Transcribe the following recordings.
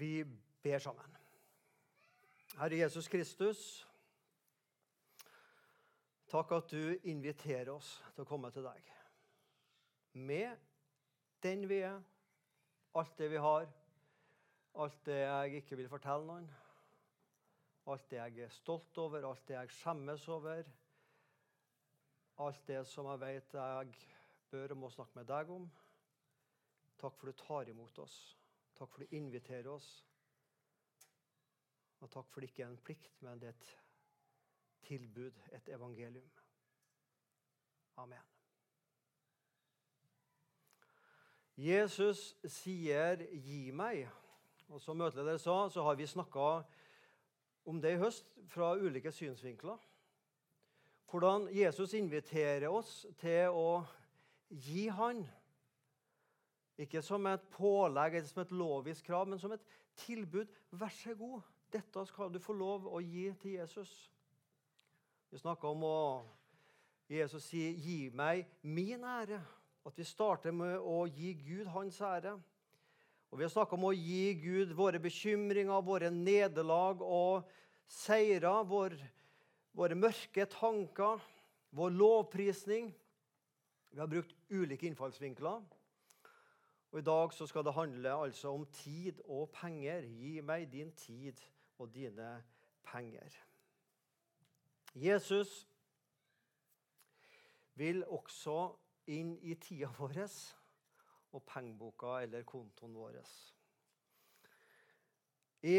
Vi ber sammen. Herre Jesus Kristus, takk at du inviterer oss til å komme til deg. Med den vi er, alt det vi har, alt det jeg ikke vil fortelle noen, alt det jeg er stolt over, alt det jeg skjemmes over, alt det som jeg vet jeg bør og må snakke med deg om. Takk for du tar imot oss. Takk for du inviterer oss. Og takk for det ikke er en plikt, men det er et tilbud, et evangelium. Amen. Jesus sier 'gi meg'. Og Som møteleder sa, så har vi snakka om det i høst fra ulike synsvinkler. Hvordan Jesus inviterer oss til å gi Han. Ikke som et pålegg eller som et lovisk krav, men som et tilbud. Vær så god, dette skal du få lov å gi til Jesus. Vi snakker om å Jesus sier 'gi meg min ære'. At vi starter med å gi Gud hans ære. Og Vi har snakka om å gi Gud våre bekymringer, våre nederlag og seirer, vår, våre mørke tanker, vår lovprisning. Vi har brukt ulike innfallsvinkler. Og I dag så skal det handle altså om tid og penger. Gi meg din tid og dine penger. Jesus vil også inn i tida vår og pengeboka eller kontoen vår. I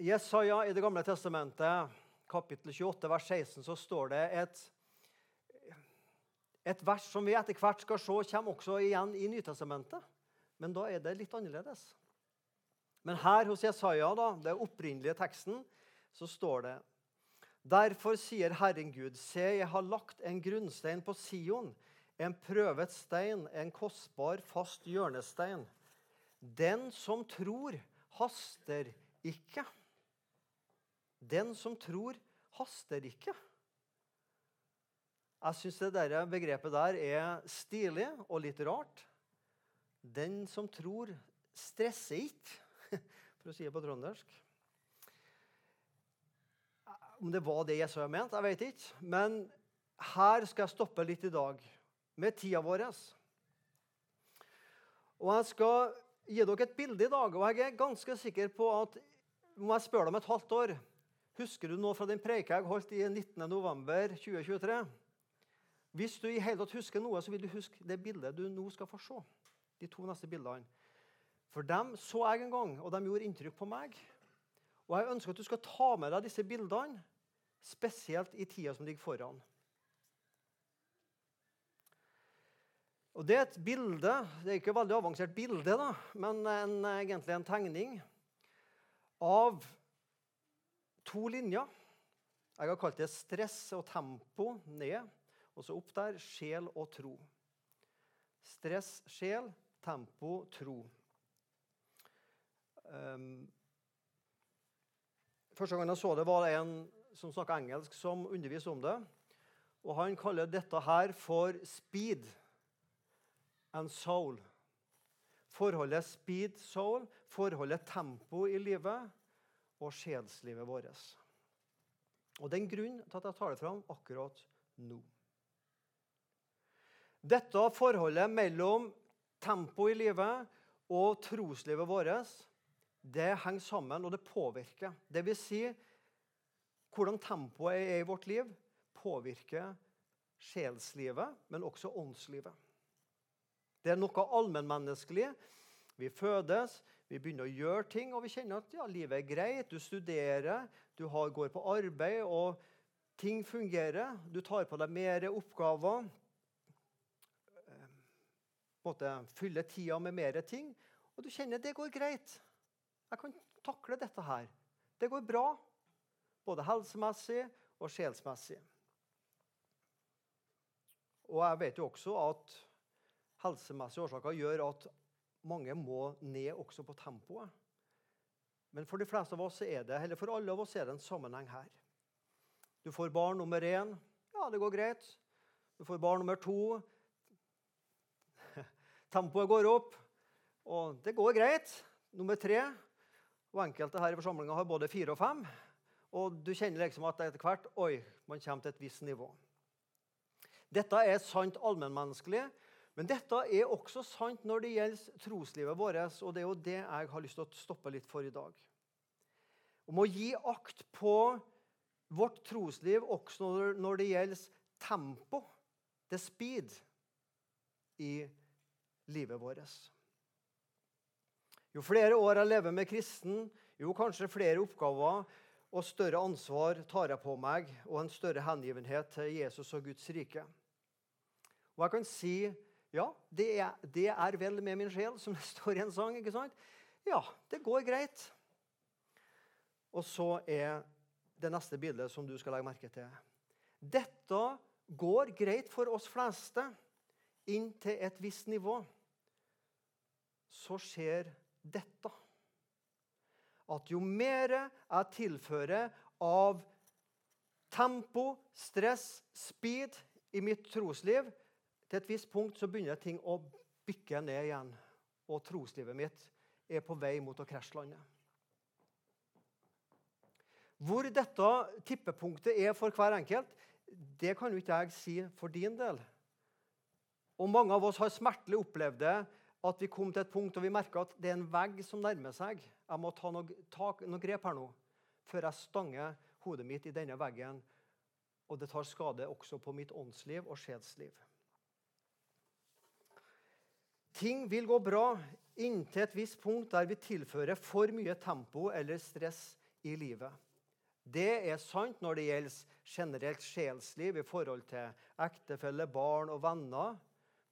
Jesaja i Det gamle testamentet, kapittel 28, vers 16, så står det et, et vers som vi etter hvert skal se kommer også igjen i Nytestamentet. Men da er det litt annerledes. Men her hos Jesaja, da, det opprinnelige teksten, så står det Derfor sier Herren Gud, se, jeg har lagt en grunnstein på Sion, en prøvet stein, en kostbar, fast hjørnestein. Den som tror, haster ikke. Den som tror, haster ikke. Jeg syns det begrepet der er stilig og litt rart. Den som tror, stresser ikke, for å si det på trøndersk. Om det var det Jesu mente, jeg vet ikke. Men her skal jeg stoppe litt i dag, med tida vår. Og jeg skal gi dere et bilde i dag, og jeg er ganske sikker på at om jeg spør deg om et halvt år Husker du noe fra den preika jeg holdt i 19.11.2023? Hvis du i hele tatt husker noe, så vil du huske det bildet du nå skal få se. De to neste bildene. For dem så jeg en gang, og de gjorde inntrykk på meg. Og jeg ønsker at du skal ta med deg disse bildene spesielt i tida som ligger foran. Og Det er et bilde, det er ikke et veldig avansert bilde, da, men en, egentlig en tegning av to linjer. Jeg har kalt det stress og tempo ned, og så opp der sjel og tro. Stress, sjel, tempo, tro. Um, første gang jeg så det, var det en som snakka engelsk, som underviser om det. Og Han kaller dette her for speed and soul. Forholdet speed-soul, forholdet tempo i livet og sjelslivet vårt. Og Det er en grunn til at jeg tar det fram akkurat nå. Dette forholdet mellom tempo i livet og troslivet vårt det henger sammen, og det påvirker. Det vil si, hvordan tempoet er i vårt liv, påvirker sjelslivet, men også åndslivet. Det er noe allmennmenneskelig. Vi fødes, vi begynner å gjøre ting, og vi kjenner at ja, livet er greit. Du studerer, du har, går på arbeid, og ting fungerer. Du tar på deg mer oppgaver. Måtte fylle tida med mer ting. Og du kjenner det går greit. Jeg kan takle dette her. Det går bra både helsemessig og sjelsmessig. Og jeg vet jo også at helsemessige årsaker gjør at mange må ned også på tempoet. Men for de fleste av oss er det, eller for alle av oss er det en sammenheng her. Du får barn nummer én. Ja, det går greit. Du får barn nummer to. Tempoet går opp, og det går greit. Nummer tre. Og enkelte her i forsamlinga har både fire og fem. Og du kjenner liksom at etter hvert oi, man kommer til et visst nivå. Dette er sant allmennmenneskelig, men dette er også sant når det gjelder troslivet vårt. Og det er jo det jeg har lyst til å stoppe litt for i dag. Om å gi akt på vårt trosliv også når det gjelder tempo, the speed, i livet vårt. Jo flere år jeg lever med kristen, jo kanskje flere oppgaver og større ansvar tar jeg på meg, og en større hengivenhet til Jesus og Guds rike. Og jeg kan si ja, det er, det er vel med min sjel, som det står i en sang. ikke sant? Ja, det går greit. Og så er det neste bildet som du skal legge merke til. Dette går greit for oss fleste inn til et visst nivå. Så skjer dette. At jo mer jeg tilfører av tempo, stress, speed i mitt trosliv, til et visst punkt så begynner ting å bykke ned igjen. Og troslivet mitt er på vei mot å krasjlande. Hvor dette tippepunktet er for hver enkelt, det kan jo ikke jeg si for din del. Og Mange av oss har smertelig opplevd det at vi kom til et punkt og vi merka at det er en vegg som nærmer seg. Jeg må ta noe, ta noe grep her nå før jeg stanger hodet mitt i denne veggen. Og det tar skade også på mitt åndsliv og sjelsliv. Ting vil gå bra inntil et visst punkt der vi tilfører for mye tempo eller stress i livet. Det er sant når det gjelder generelt sjelsliv i forhold til ektefelle, barn og venner.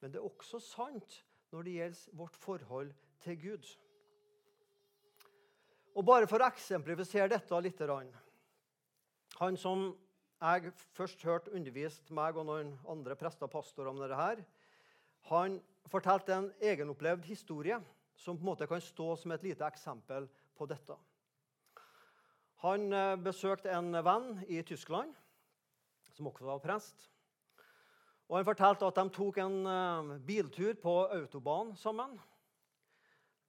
Men det er også sant når det gjelder vårt forhold til Gud. Og Bare for å eksemplifisere dette litt Han som jeg først hørte undervist meg og noen andre prester og pastorer om dette, han fortalte en egenopplevd historie som på en måte kan stå som et lite eksempel på dette. Han eh, besøkte en venn i Tyskland, som også var prest. Og Han fortalte at de tok en uh, biltur på autobahn sammen.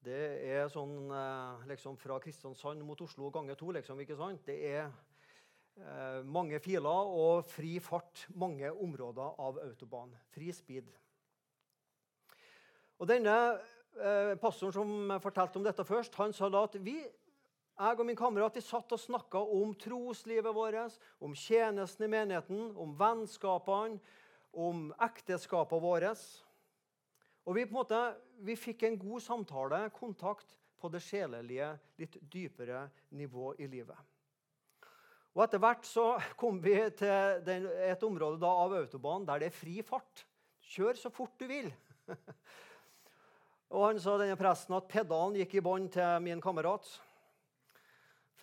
Det er sånn uh, liksom fra Kristiansand mot Oslo ganger to. Liksom, ikke sant? Det er uh, mange filer og fri fart mange områder av autobahn. Fri speed. Og Denne pastoren som fortalte om dette først, han sa da at vi jeg og min kamerat vi satt og snakka om troslivet vårt, om tjenesten i menigheten, om vennskapene, om ekteskapet vårt. Og vi, på en måte, vi fikk en god samtale, kontakt, på det sjelelige, litt dypere nivå i livet. Og Etter hvert så kom vi til den, et område da, av autobanen der det er fri fart. Kjør så fort du vil. og Han sa denne presten at pedalen gikk i bånn til min kamerat.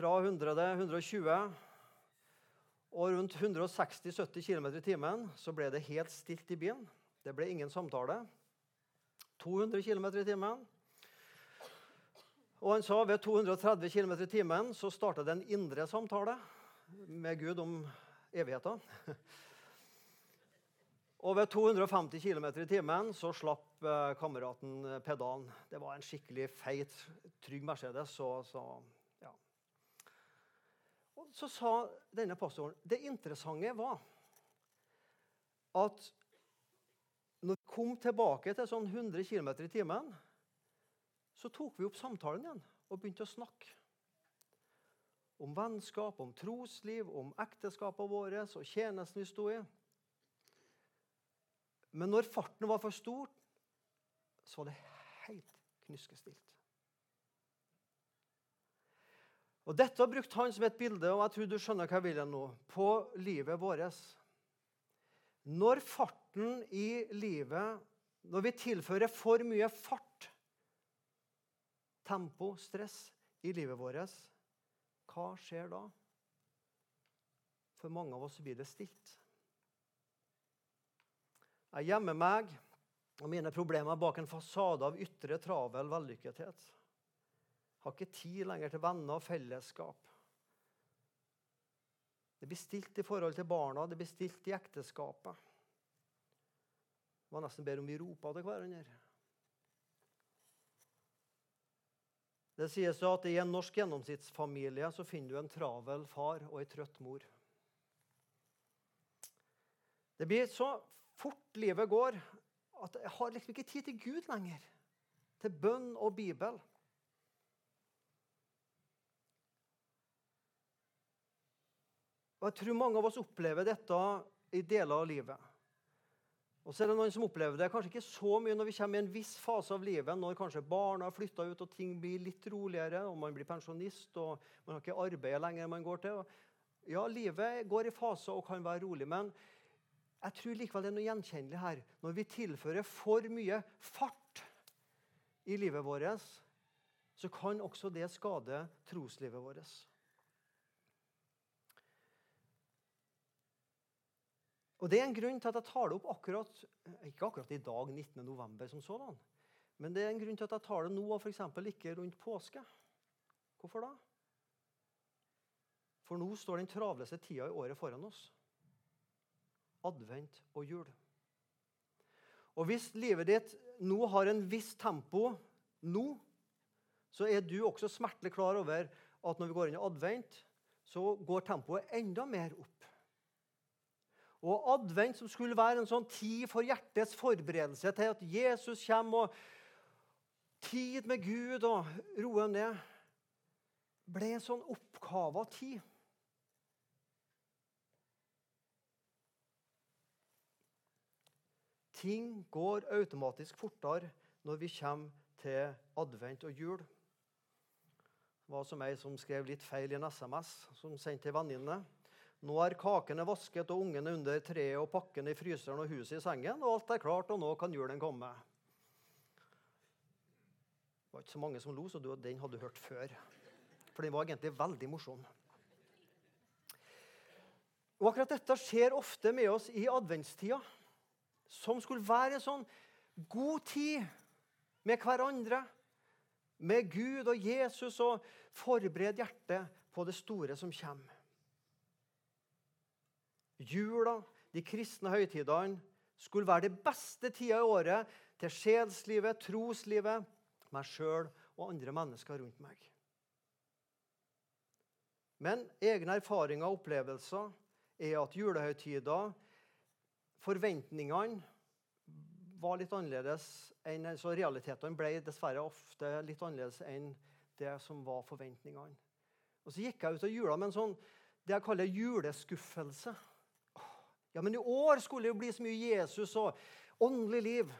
Fra 100 til 120 og rundt 160-70 km i timen så ble det helt stilt i byen. Det ble ingen samtale. 200 km i timen. Og han sa ved 230 km i timen så starta det en indre samtale med Gud om evigheten. Og ved 250 km i timen så slapp eh, kameraten pedalen. Det var en skikkelig feit, trygg Mercedes. så, så så sa denne pastoren det interessante var at når vi kom tilbake til sånn 100 km i timen, så tok vi opp samtalen igjen og begynte å snakke. Om vennskap, om trosliv, om ekteskapet vårt og tjenesten vi sto i. Men når farten var for stor, så var det helt knyskestilt. Og Dette brukt han som et bilde og jeg tror du skjønner hva jeg vil nå, på livet vårt. Når farten i livet Når vi tilfører for mye fart, tempo, stress i livet vårt, hva skjer da? For mange av oss blir det stilt. Jeg gjemmer meg og mine problemer bak en fasade av ytre travel vellykkethet. Har ikke tid lenger til venner og fellesskap. Det blir stilt i forhold til barna, det blir stilt i ekteskapet. Det var nesten bedre om vi ropa til hverandre. Det sies at i en norsk gjennomsnittsfamilie så finner du en travel far og ei trøtt mor. Det blir så fort livet går, at jeg har liksom ikke tid til Gud lenger. Til bønn og Bibel. Og Jeg tror mange av oss opplever dette i deler av livet. Og så er det noen som opplever det kanskje ikke så mye når vi kommer i en viss fase av livet, når kanskje barna har flytta ut og ting blir litt roligere, og man blir pensjonist og man har ikke arbeidet lenger man går til. Ja, livet går i faser og kan være rolig, men jeg tror likevel det er noe gjenkjennelig her. Når vi tilfører for mye fart i livet vårt, så kan også det skade troslivet vårt. Og Det er en grunn til at jeg tar det opp akkurat ikke akkurat i dag, 19. november, som sådan. Men det er en grunn til at jeg tar det nå, og f.eks. ikke rundt påske. Hvorfor da? For nå står den travleste tida i året foran oss. Advent og jul. Og hvis livet ditt nå har en viss tempo nå, så er du også smertelig klar over at når vi går inn i advent, så går tempoet enda mer opp. Og advent, som skulle være en sånn tid for hjertets forberedelse til at Jesus kommer, og tid med Gud og roe ned, ble en sånn oppkava tid. Ting går automatisk fortere når vi kommer til advent og jul. Det var som ei som skrev litt feil i en SMS som sendte til venninne. Nå er kakene vasket og ungene under treet og pakkene i fryseren og huset i sengen, og alt er klart, og nå kan julen komme. Det var ikke så mange som lo, så den hadde du hørt før. For den var egentlig veldig morsom. Og Akkurat dette skjer ofte med oss i adventstida, som skulle være en sånn god tid med hverandre, med Gud og Jesus, og forberede hjertet på det store som kommer. Jula, de kristne høytidene, skulle være det beste tida i året til sjelslivet, troslivet, meg sjøl og andre mennesker rundt meg. Men egne erfaringer og opplevelser er at julehøytida Forventningene var litt annerledes enn så Realitetene ble dessverre ofte litt annerledes enn det som var forventningene. Og Så gikk jeg ut av jula med en sånn, det jeg kaller juleskuffelse. Ja, men i år skulle det jo bli så mye Jesus og åndelig liv.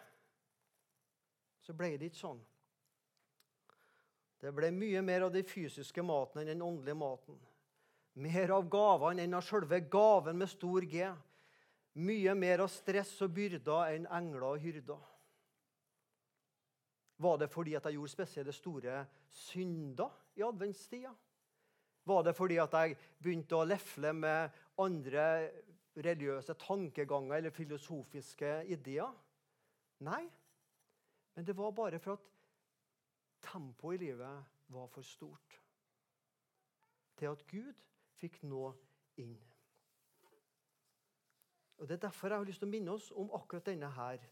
Så ble det ikke sånn. Det ble mye mer av den fysiske maten enn den åndelige maten. Mer av gavene enn av selve gaven med stor G. Mye mer av stress og byrder enn engler og hyrder. Var det fordi at jeg gjorde spesielle store synder i adventstida? Var det fordi at jeg begynte å lefle med andre religiøse tankeganger eller filosofiske ideer. Nei, men det var bare for at tempoet i livet var for stort til at Gud fikk nå inn. Og Det er derfor jeg har lyst til å minne oss om akkurat denne her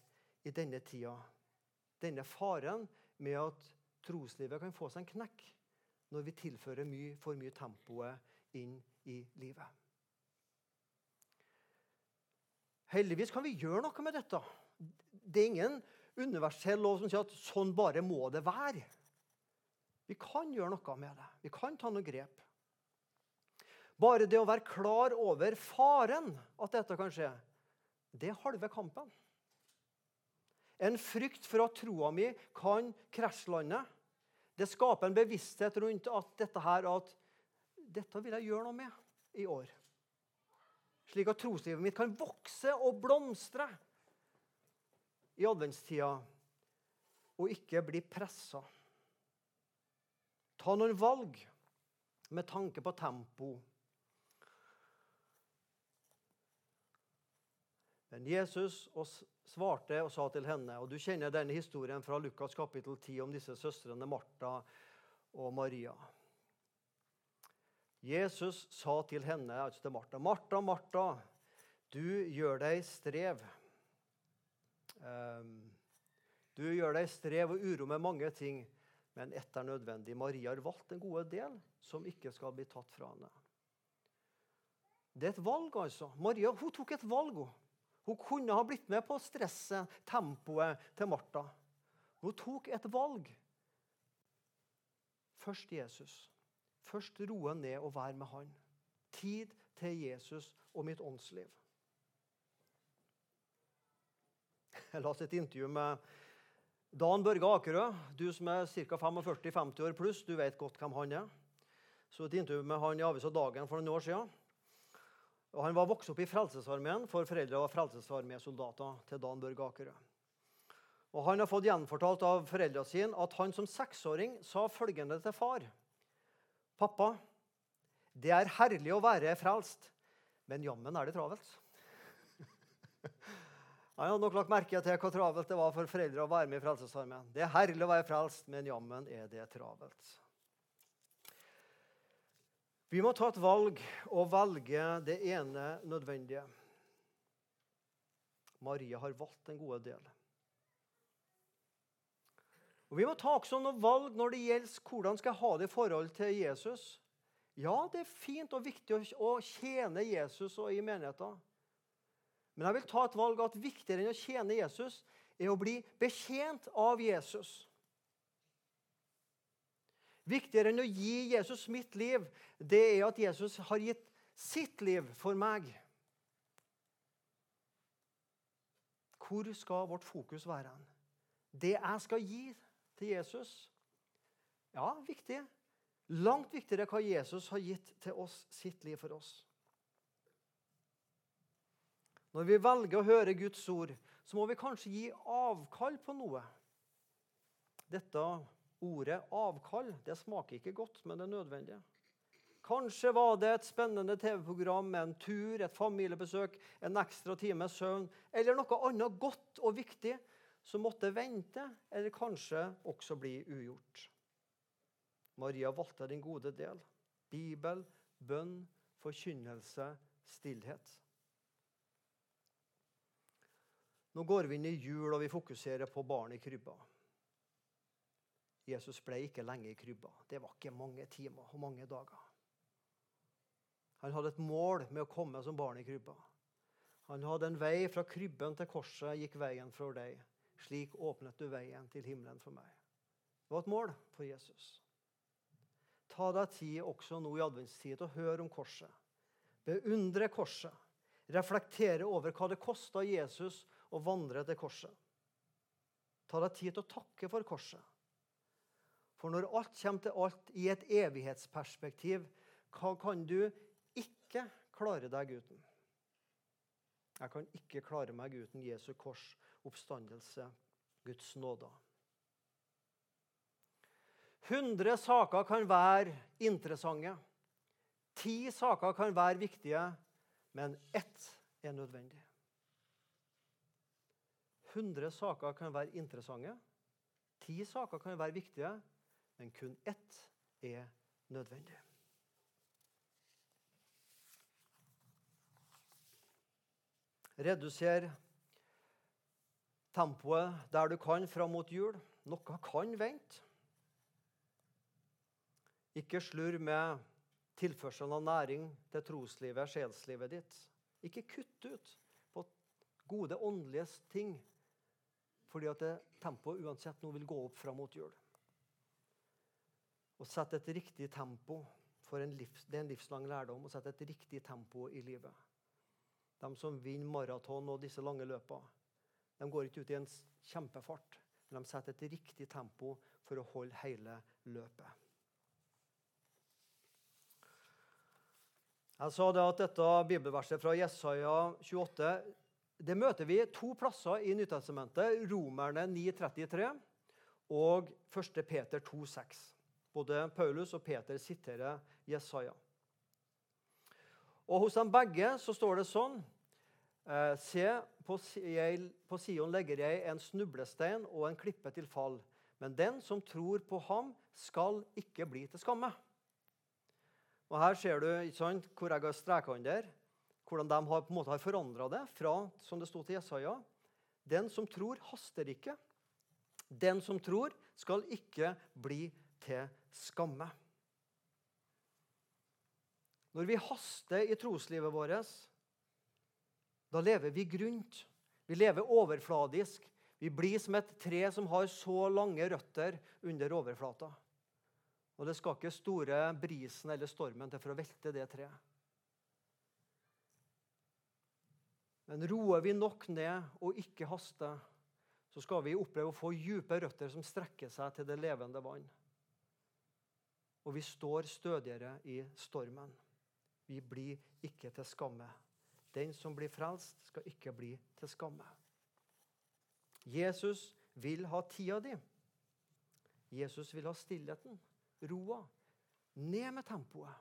i denne tida. Denne faren med at troslivet kan få seg en knekk når vi tilfører mye, for mye tempoet inn i livet. Heldigvis kan vi gjøre noe med dette. Det er ingen universell lov som sier at sånn bare må det være. Vi kan gjøre noe med det. Vi kan ta noen grep. Bare det å være klar over faren at dette kan skje, det er halve kampen. En frykt for at troa mi kan krasjlande. Det skaper en bevissthet rundt at dette her, at dette vil jeg gjøre noe med i år slik at troslivet mitt kan vokse og blomstre i adventstida og ikke bli pressa. Ta noen valg med tanke på tempo. Men Jesus svarte og sa til henne og Du kjenner denne historien fra Lukas kapittel 10 om disse søstrene Martha og Maria. Jesus sa til henne, altså til Martha, 'Martha, Martha, du gjør deg strev.' Um, du gjør deg strev og uro med mange ting, men ett er nødvendig. Maria har valgt en god del som ikke skal bli tatt fra henne. Det er et valg, altså. Maria hun tok et valg. Hun kunne ha blitt med på stresset, tempoet til Martha. Hun tok et valg. Først Jesus. Først roe ned og være med han. Tid til Jesus og mitt åndsliv. Jeg leste et intervju med Dan Børge Akerø. Du som er ca. 45-50 år pluss, du vet godt hvem han er. Så et intervju med han i Avisa Dagen for noen år siden. Og han var vokst opp i Frelsesarmeen, for foreldre var Frelsesarmeesoldater til Dan Børge Akerø. Og Han har fått gjenfortalt av foreldrene sine at han som seksåring sa følgende til far. Pappa, det er herlig å være frelst, men jammen er det travelt. Han hadde nok lagt merke til hvor travelt det var for foreldre å være med i Frelsesarmeen. Det er herlig å være frelst, men jammen er det travelt. Vi må ta et valg og velge det ene nødvendige. Maria har valgt en god del. Og Vi må ta også noen valg når det gjelder hvordan skal jeg ha det i forhold til Jesus. Ja, det er fint og viktig å tjene Jesus og i menigheten. Men jeg vil ta et valg at viktigere enn å tjene Jesus er å bli betjent av Jesus. Viktigere enn å gi Jesus mitt liv, det er at Jesus har gitt sitt liv for meg. Hvor skal vårt fokus være? Det jeg skal gi til Jesus? Ja, viktig. Langt viktigere hva Jesus har gitt til oss, sitt liv for oss. Når vi velger å høre Guds ord, så må vi kanskje gi avkall på noe. Dette ordet 'avkall' det smaker ikke godt, men det er nødvendig. Kanskje var det et spennende TV-program en tur, et familiebesøk, en ekstra time søvn eller noe annet godt og viktig som måtte vente, eller kanskje også bli ugjort. Maria valgte den gode del. Bibel, bønn, forkynnelse, stillhet. Nå går vi inn i jul, og vi fokuserer på barnet i krybba. Jesus ble ikke lenge i krybba. Det var ikke mange timer og mange dager. Han hadde et mål med å komme som barn i krybba. Han hadde en vei fra krybben til korset, gikk veien for deg. Slik åpnet du veien til himmelen for meg. Det var et mål for Jesus. Ta deg tid også nå i adventstid og hør om korset. Beundre korset. Reflektere over hva det kosta Jesus å vandre til korset. Ta deg tid til å takke for korset. For når alt kommer til alt i et evighetsperspektiv, hva kan du ikke klare deg uten? Jeg kan ikke klare meg uten Jesu kors oppstandelse, Guds nåde. 100 saker kan være interessante. Ti saker kan være viktige, men ett er nødvendig. 100 saker kan være interessante. Ti saker kan være viktige, men kun ett er nødvendig. Reduser tempoet der du kan fram mot jul. Noe kan vente. Ikke slurv med tilførselen av næring til troslivet, sjelslivet ditt. Ikke kutt ut på gode åndelige ting fordi at tempoet uansett nå vil gå opp fram mot jul. Å sette et riktig tempo. livs, Det er en livslang lærdom å sette et riktig tempo i livet. De som vinner maraton og disse lange løpene, de går ikke ut i en kjempefart, men de setter et riktig tempo for å holde hele løpet. Jeg sa det at dette bibelverset fra Jesaja 28 det møter vi to plasser i Nytestamentet. Romerne 9,33 og 1. Peter 2,6. Både Paulus og Peter siterer Jesaja. Og Hos dem begge så står det sånn se, på, jeg, Sion legger jeg en snublestein og en klippe til fall. Men den som tror på ham, skal ikke bli til skamme. Og Her ser du sant, hvor jeg har streka under, hvordan de har, på en måte har forandra det fra som det sto til Jesaja. Den som tror, haster ikke. Den som tror, skal ikke bli til skamme. Når vi haster i troslivet vårt, da lever vi grunt. Vi lever overfladisk. Vi blir som et tre som har så lange røtter under overflata. Og det skal ikke store brisen eller stormen til for å velte det treet. Men roer vi nok ned og ikke haster, så skal vi oppleve å få dype røtter som strekker seg til det levende vann. Og vi står stødigere i stormen. Vi blir ikke til skamme. Den som blir frelst, skal ikke bli til skamme. Jesus vil ha tida di. Jesus vil ha stillheten, roa. Ned med tempoet.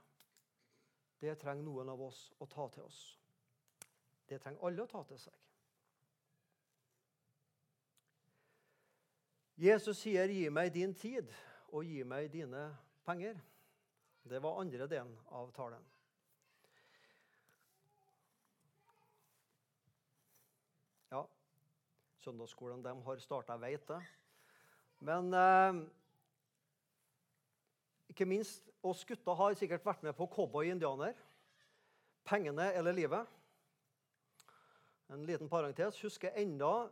Det trenger noen av oss å ta til oss. Det trenger alle å ta til seg. Jesus sier, 'Gi meg din tid, og gi meg dine penger'. Det var andre delen av talen. Ja, søndagsskolen de har starta, veit det. Men eh, ikke minst oss gutter har sikkert vært med på cowboy-indianer. Pengene eller livet. En liten parentes. Husker enda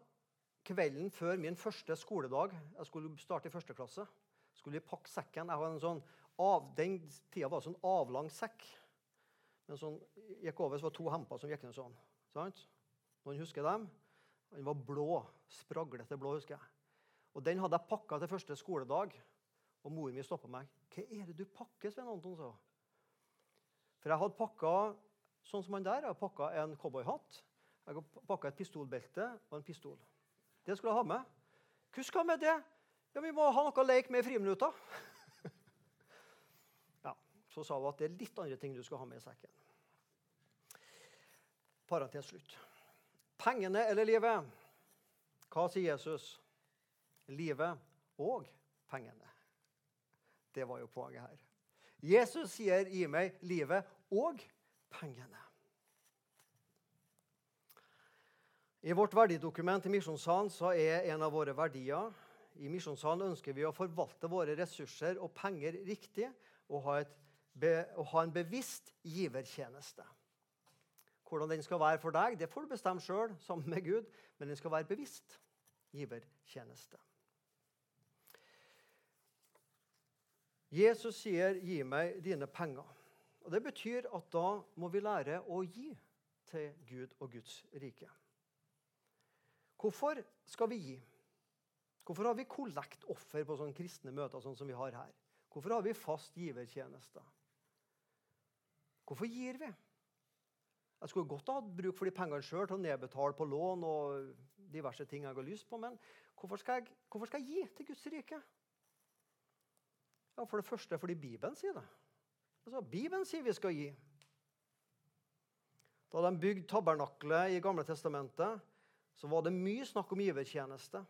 kvelden før min første skoledag. Jeg skulle starte i første klasse. Skulle pakke sekken. Jeg hadde en sånn av, Den tida var det sånn avlang sekk. Men sånn, gikk over, så var det to hemper som gikk ned sånn. Sant? Noen husker dem? Den var blå. Spraglete blå, husker jeg. Og Den hadde jeg pakka til første skoledag. Og moren min stoppa meg. 'Hva er det du pakker?' Svein Anton sa. For jeg hadde pakka sånn som han der. Jeg hadde pakka en cowboyhatt, jeg hadde pakka et pistolbelte og en pistol. Det skulle jeg ha med. Hva skal jeg med det? Ja, Vi må ha noe å leke med i friminutta. ja, så sa hun at det er litt andre ting du skal ha med i sekken. Parentes slutt. Pengene eller livet? Hva sier Jesus? Livet og pengene. Det var jo poenget her. Jesus sier 'gi meg livet og pengene'. I vårt verdidokument i Misjonssalen så er en av våre verdier I Misjonssalen ønsker vi å forvalte våre ressurser og penger riktig og ha, be, og ha en bevisst givertjeneste. Hvordan den skal være for deg, det får du bestemme sjøl sammen med Gud, men den skal være bevisst givertjeneste. Jesus sier 'gi meg dine penger'. Og Det betyr at da må vi lære å gi til Gud og Guds rike. Hvorfor skal vi gi? Hvorfor har vi kollektoffer på sånne kristne møter sånn som vi har her? Hvorfor har vi fast givertjeneste? Hvorfor gir vi? Jeg skulle godt ha hatt bruk for de pengene sjøl til å nedbetale på lån og diverse ting jeg har lyst på, men hvorfor skal jeg, hvorfor skal jeg gi til Guds rike? Ja, For det første fordi Bibelen sier det. Altså, Bibelen sier vi skal gi. Da de bygde tabernaklet i Gamle testamentet, så var det mye snakk om givertjeneste.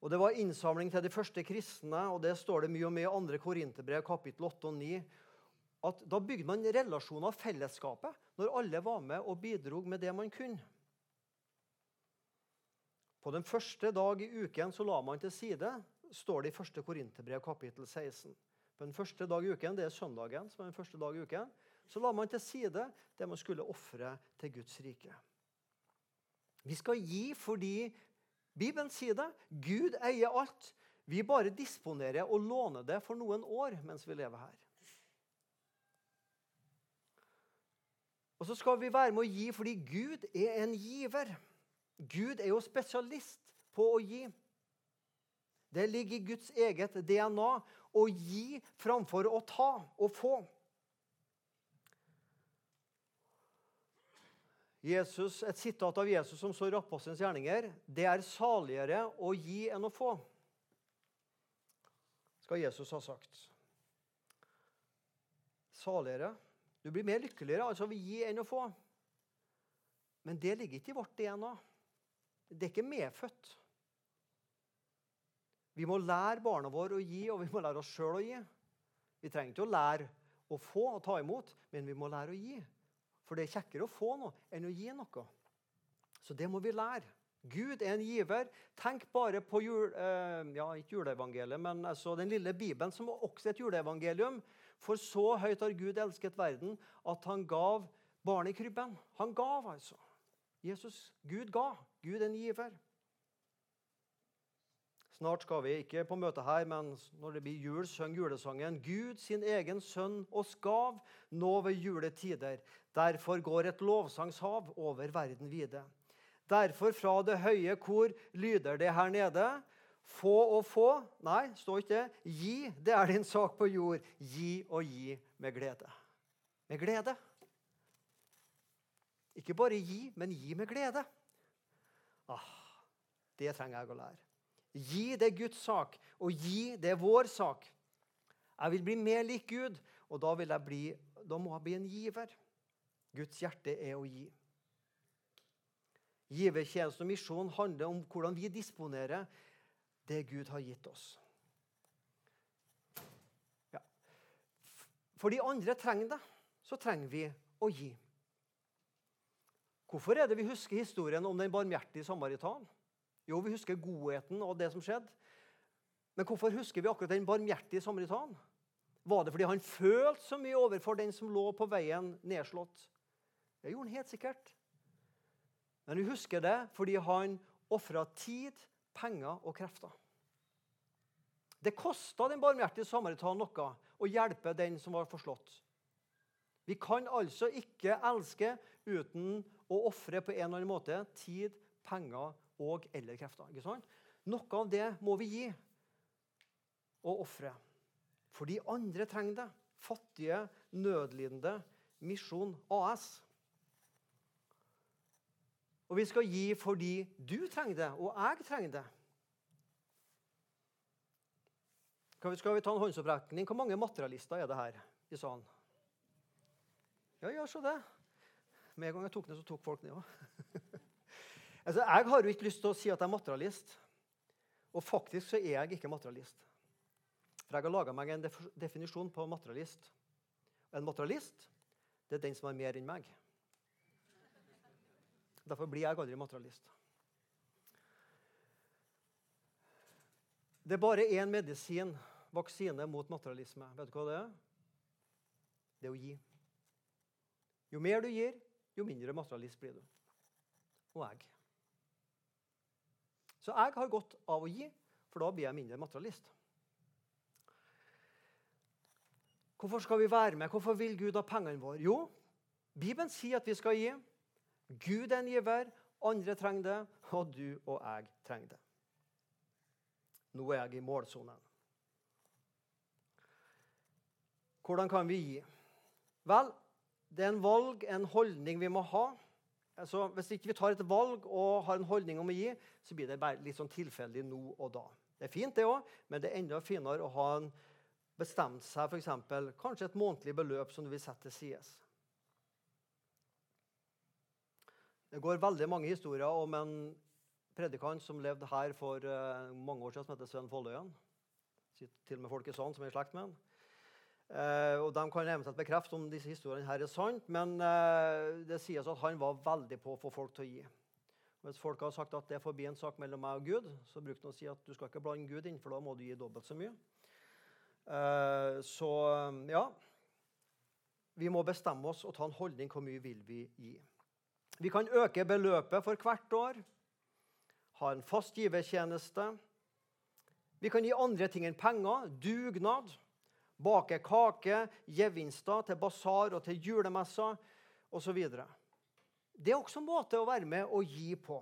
Og Det var innsamling til de første kristne, og det står det mye om i 2. Korinterbrev kapittel 8 og 9. At da bygde man relasjoner fellesskapet når alle var med og bidro med det man kunne. På den første dag i uken så la man til side, står det i 1. Korinterbrev kapittel 16. På den første dag i uken, det er søndagen, som er den første dag i uken, så la man til side det man skulle ofre til Guds rike. Vi skal gi fordi Bibelen sier det. Gud eier alt. Vi bare disponerer og låner det for noen år mens vi lever her. Og så skal vi være med å gi fordi Gud er en giver. Gud er jo spesialist på å gi. Det ligger i Guds eget DNA å gi framfor å ta og få. Jesus, et sitat av Jesus som står i apostelens gjerninger. Det er saligere å gi enn å få, skal Jesus ha sagt. Saligere. Du blir mer lykkeligere altså å gi enn å få. Men det ligger ikke i vårt DNA. Det er ikke medfødt. Vi må lære barna våre å gi, og vi må lære oss sjøl å gi. Vi trenger ikke å lære å få og ta imot, men vi må lære å gi. For det er kjekkere å få noe enn å gi noe. Så det må vi lære. Gud er en giver. Tenk bare på jul, eh, ja, ikke juleevangeliet, men altså den lille Bibelen, som også er et juleevangelium. For så høyt har Gud elsket verden at han gav barnet i krybben. Han gav, altså. Jesus, Gud ga. Gud er en giver. Snart skal vi ikke på møte her, men når det blir jul, syng julesangen. Gud sin egen sønn oss gav nå ved juletider. Derfor går et lovsangshav over verden vide. Derfor fra det høye kor lyder det her nede. Få og få Nei, står ikke det. Gi, det er din sak på jord. Gi og gi med glede. Med glede. Ikke bare gi, men gi med glede. Ah, det trenger jeg å lære. Gi det Guds sak, og gi det vår sak. Jeg vil bli mer lik Gud, og da, jeg bli, da må jeg bli en giver. Guds hjerte er å gi. Givertjeneste og misjon handler om hvordan vi disponerer det Gud har gitt oss. Ja. For de andre trenger det, så trenger vi å gi. Hvorfor er det vi husker historien om den barmhjertige samaritan? Jo, vi husker godheten og det som skjedde. Men hvorfor husker vi akkurat den barmhjertige samaritan? Var det fordi han følte så mye overfor den som lå på veien nedslått? Det gjorde han helt sikkert. Men vi husker det fordi han ofra tid, penger og krefter. Det kosta den barmhjertige samaritan noe å hjelpe den som var forslått. Vi kan altså ikke elske uten å ofre på en eller annen måte tid, penger og eller krefter. Ikke sant? Noe av det må vi gi og ofre. For de andre trenger det. Fattige, nødlidende. Misjon AS. Og vi skal gi fordi du trenger det, og jeg trenger det. Skal vi ta en håndsopprekning? Hvor mange materialister er det her i salen? Ja, ja, så det. Med en gang jeg tok ned, så tok folk ned òg. Altså, jeg har jo ikke lyst til å si at jeg er materialist. Og faktisk så er jeg ikke materialist. For jeg har laga meg en definisjon på materialist. En materialist det er den som har mer enn meg. Derfor blir jeg aldri materialist. Det er bare én medisin, vaksine mot materialisme. Vet du hva det er? Det er å gi. Jo mer du gir, jo mindre materialist blir du. Og jeg. Så jeg har godt av å gi, for da blir jeg mindre materialist. Hvorfor skal vi være med? Hvorfor vil Gud ha pengene våre? Jo, Bibelen sier at vi skal gi. Gud er en giver, andre trenger det, og du og jeg trenger det. Nå er jeg i målsonen. Hvordan kan vi gi? Vel, det er en valg, en holdning vi må ha. Altså, hvis ikke vi tar et valg og har en holdning om å gi, så blir det bare litt sånn tilfeldig nå og da. Det er fint, det òg, men det er enda finere å ha en bestemt seg for eksempel, kanskje et månedlig beløp som du vil sette til side. Det går veldig mange historier om en predikant som levde her for uh, mange år siden, som heter Sven Folløyen. Til og med folk i salen som er i slekt med han. Uh, og De kan eventuelt bekrefte om disse historiene her er sant, men uh, det sies at han var veldig på å få folk til å gi. Hvis folk har sagt at det er forbi en sak mellom meg og Gud, så bruker han å si at du skal ikke blande Gud inn, for da må du gi dobbelt så mye. Uh, så ja Vi må bestemme oss og ta en holdning. Hvor mye vil vi gi? Vi kan øke beløpet for hvert år, ha en fast givertjeneste. Vi kan gi andre ting enn penger, dugnad bake kake, gevinster til basar og til julemesser osv. Det er også en måte å være med og gi på.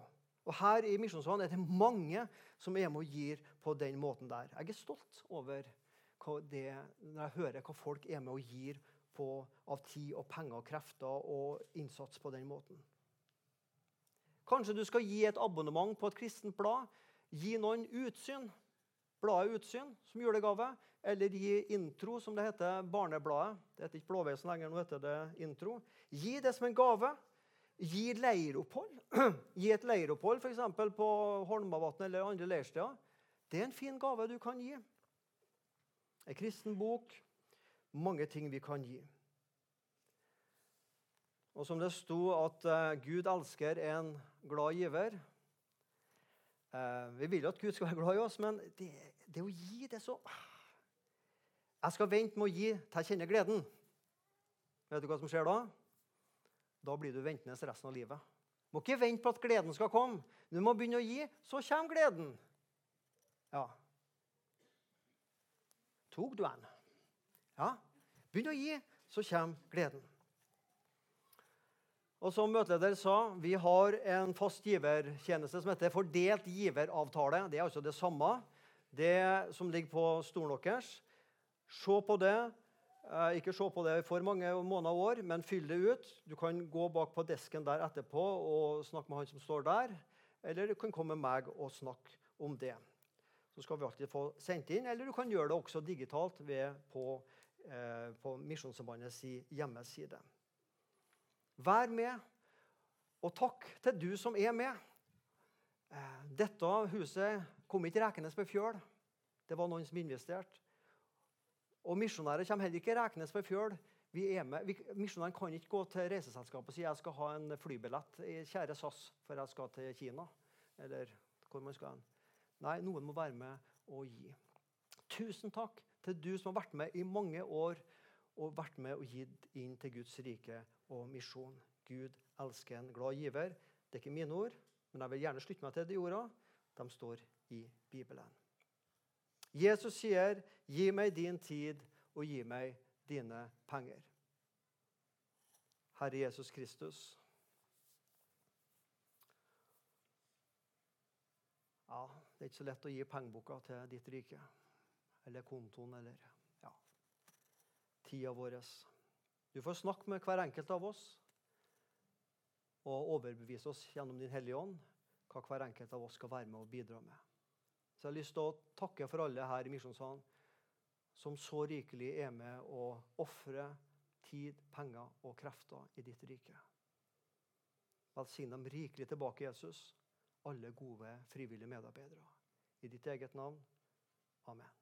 Og Her i Misjonsvann er det mange som er med og gir på den måten der. Jeg er stolt over det, når jeg hører hva folk er med og gir på av tid og penger og krefter og innsats på den måten. Kanskje du skal gi et abonnement på et kristent blad. Gi noen utsyn bladet Utsyn som julegave, eller gi Intro, som det heter, barnebladet. Det heter ikke Blåveisen lenger, nå heter det Intro. Gi det som en gave. Gi leiropphold. Gi et leiropphold f.eks. på Holmavatn eller andre leirsteder. Det er en fin gave du kan gi. En kristen bok. Mange ting vi kan gi. Og som det sto at uh, Gud elsker en glad giver, Eh, vi vil jo at Gud skal være glad i oss, men det, det å gi, det så Jeg skal vente med å gi til jeg kjenner gleden. Vet du hva som skjer da? Da blir du ventende resten av livet. Må ikke vente på at gleden skal komme. Du må begynne å gi, så kommer gleden. Ja. Tok du en? Ja. Begynn å gi, så kommer gleden. Og som møteleder sa, vi har en fast givertjeneste som heter fordelt giveravtale. Det er altså det samme, det som ligger på stolen deres. Se på det. Eh, ikke se på det for mange måneder og år, men fyll det ut. Du kan gå bak på desken der etterpå og snakke med han som står der. Eller du kan komme med meg og snakke om det. Så skal vi alltid få sendt inn. Eller du kan gjøre det også digitalt ved på, eh, på Misjonssambandets hjemmeside. Vær med, og takk til du som er med. Eh, dette huset kom ikke rekende på fjøl. Det var noen som investerte. Og misjonærer kommer heller ikke rekende på fjøl. Misjonæren kan ikke gå til reiseselskapet og si jeg skal ha en flybillett i kjære SAS, for jeg skal til Kina. Eller hvor man skal hen. Nei, noen må være med og gi. Tusen takk til du som har vært med i mange år og vært med og gitt inn til Guds rike og misjon. Gud elsker en glad giver. Det er ikke mine ord, men jeg vil gjerne slutte meg til de ordene. De står i Bibelen. Jesus sier, 'Gi meg din tid, og gi meg dine penger'. Herre Jesus Kristus. Ja, det er ikke så lett å gi pengeboka til ditt rike. Eller kontoen, eller tida vår. Du får snakke med hver enkelt av oss og overbevise oss gjennom Din Hellige Ånd hva hver enkelt av oss skal være med og bidra med. Så jeg har lyst til å takke for alle her i Misjonssalen som så rikelig er med å ofrer tid, penger og krefter i ditt rike. Velsign dem rikelig tilbake, Jesus, alle gode, frivillige medarbeidere. I ditt eget navn. Amen.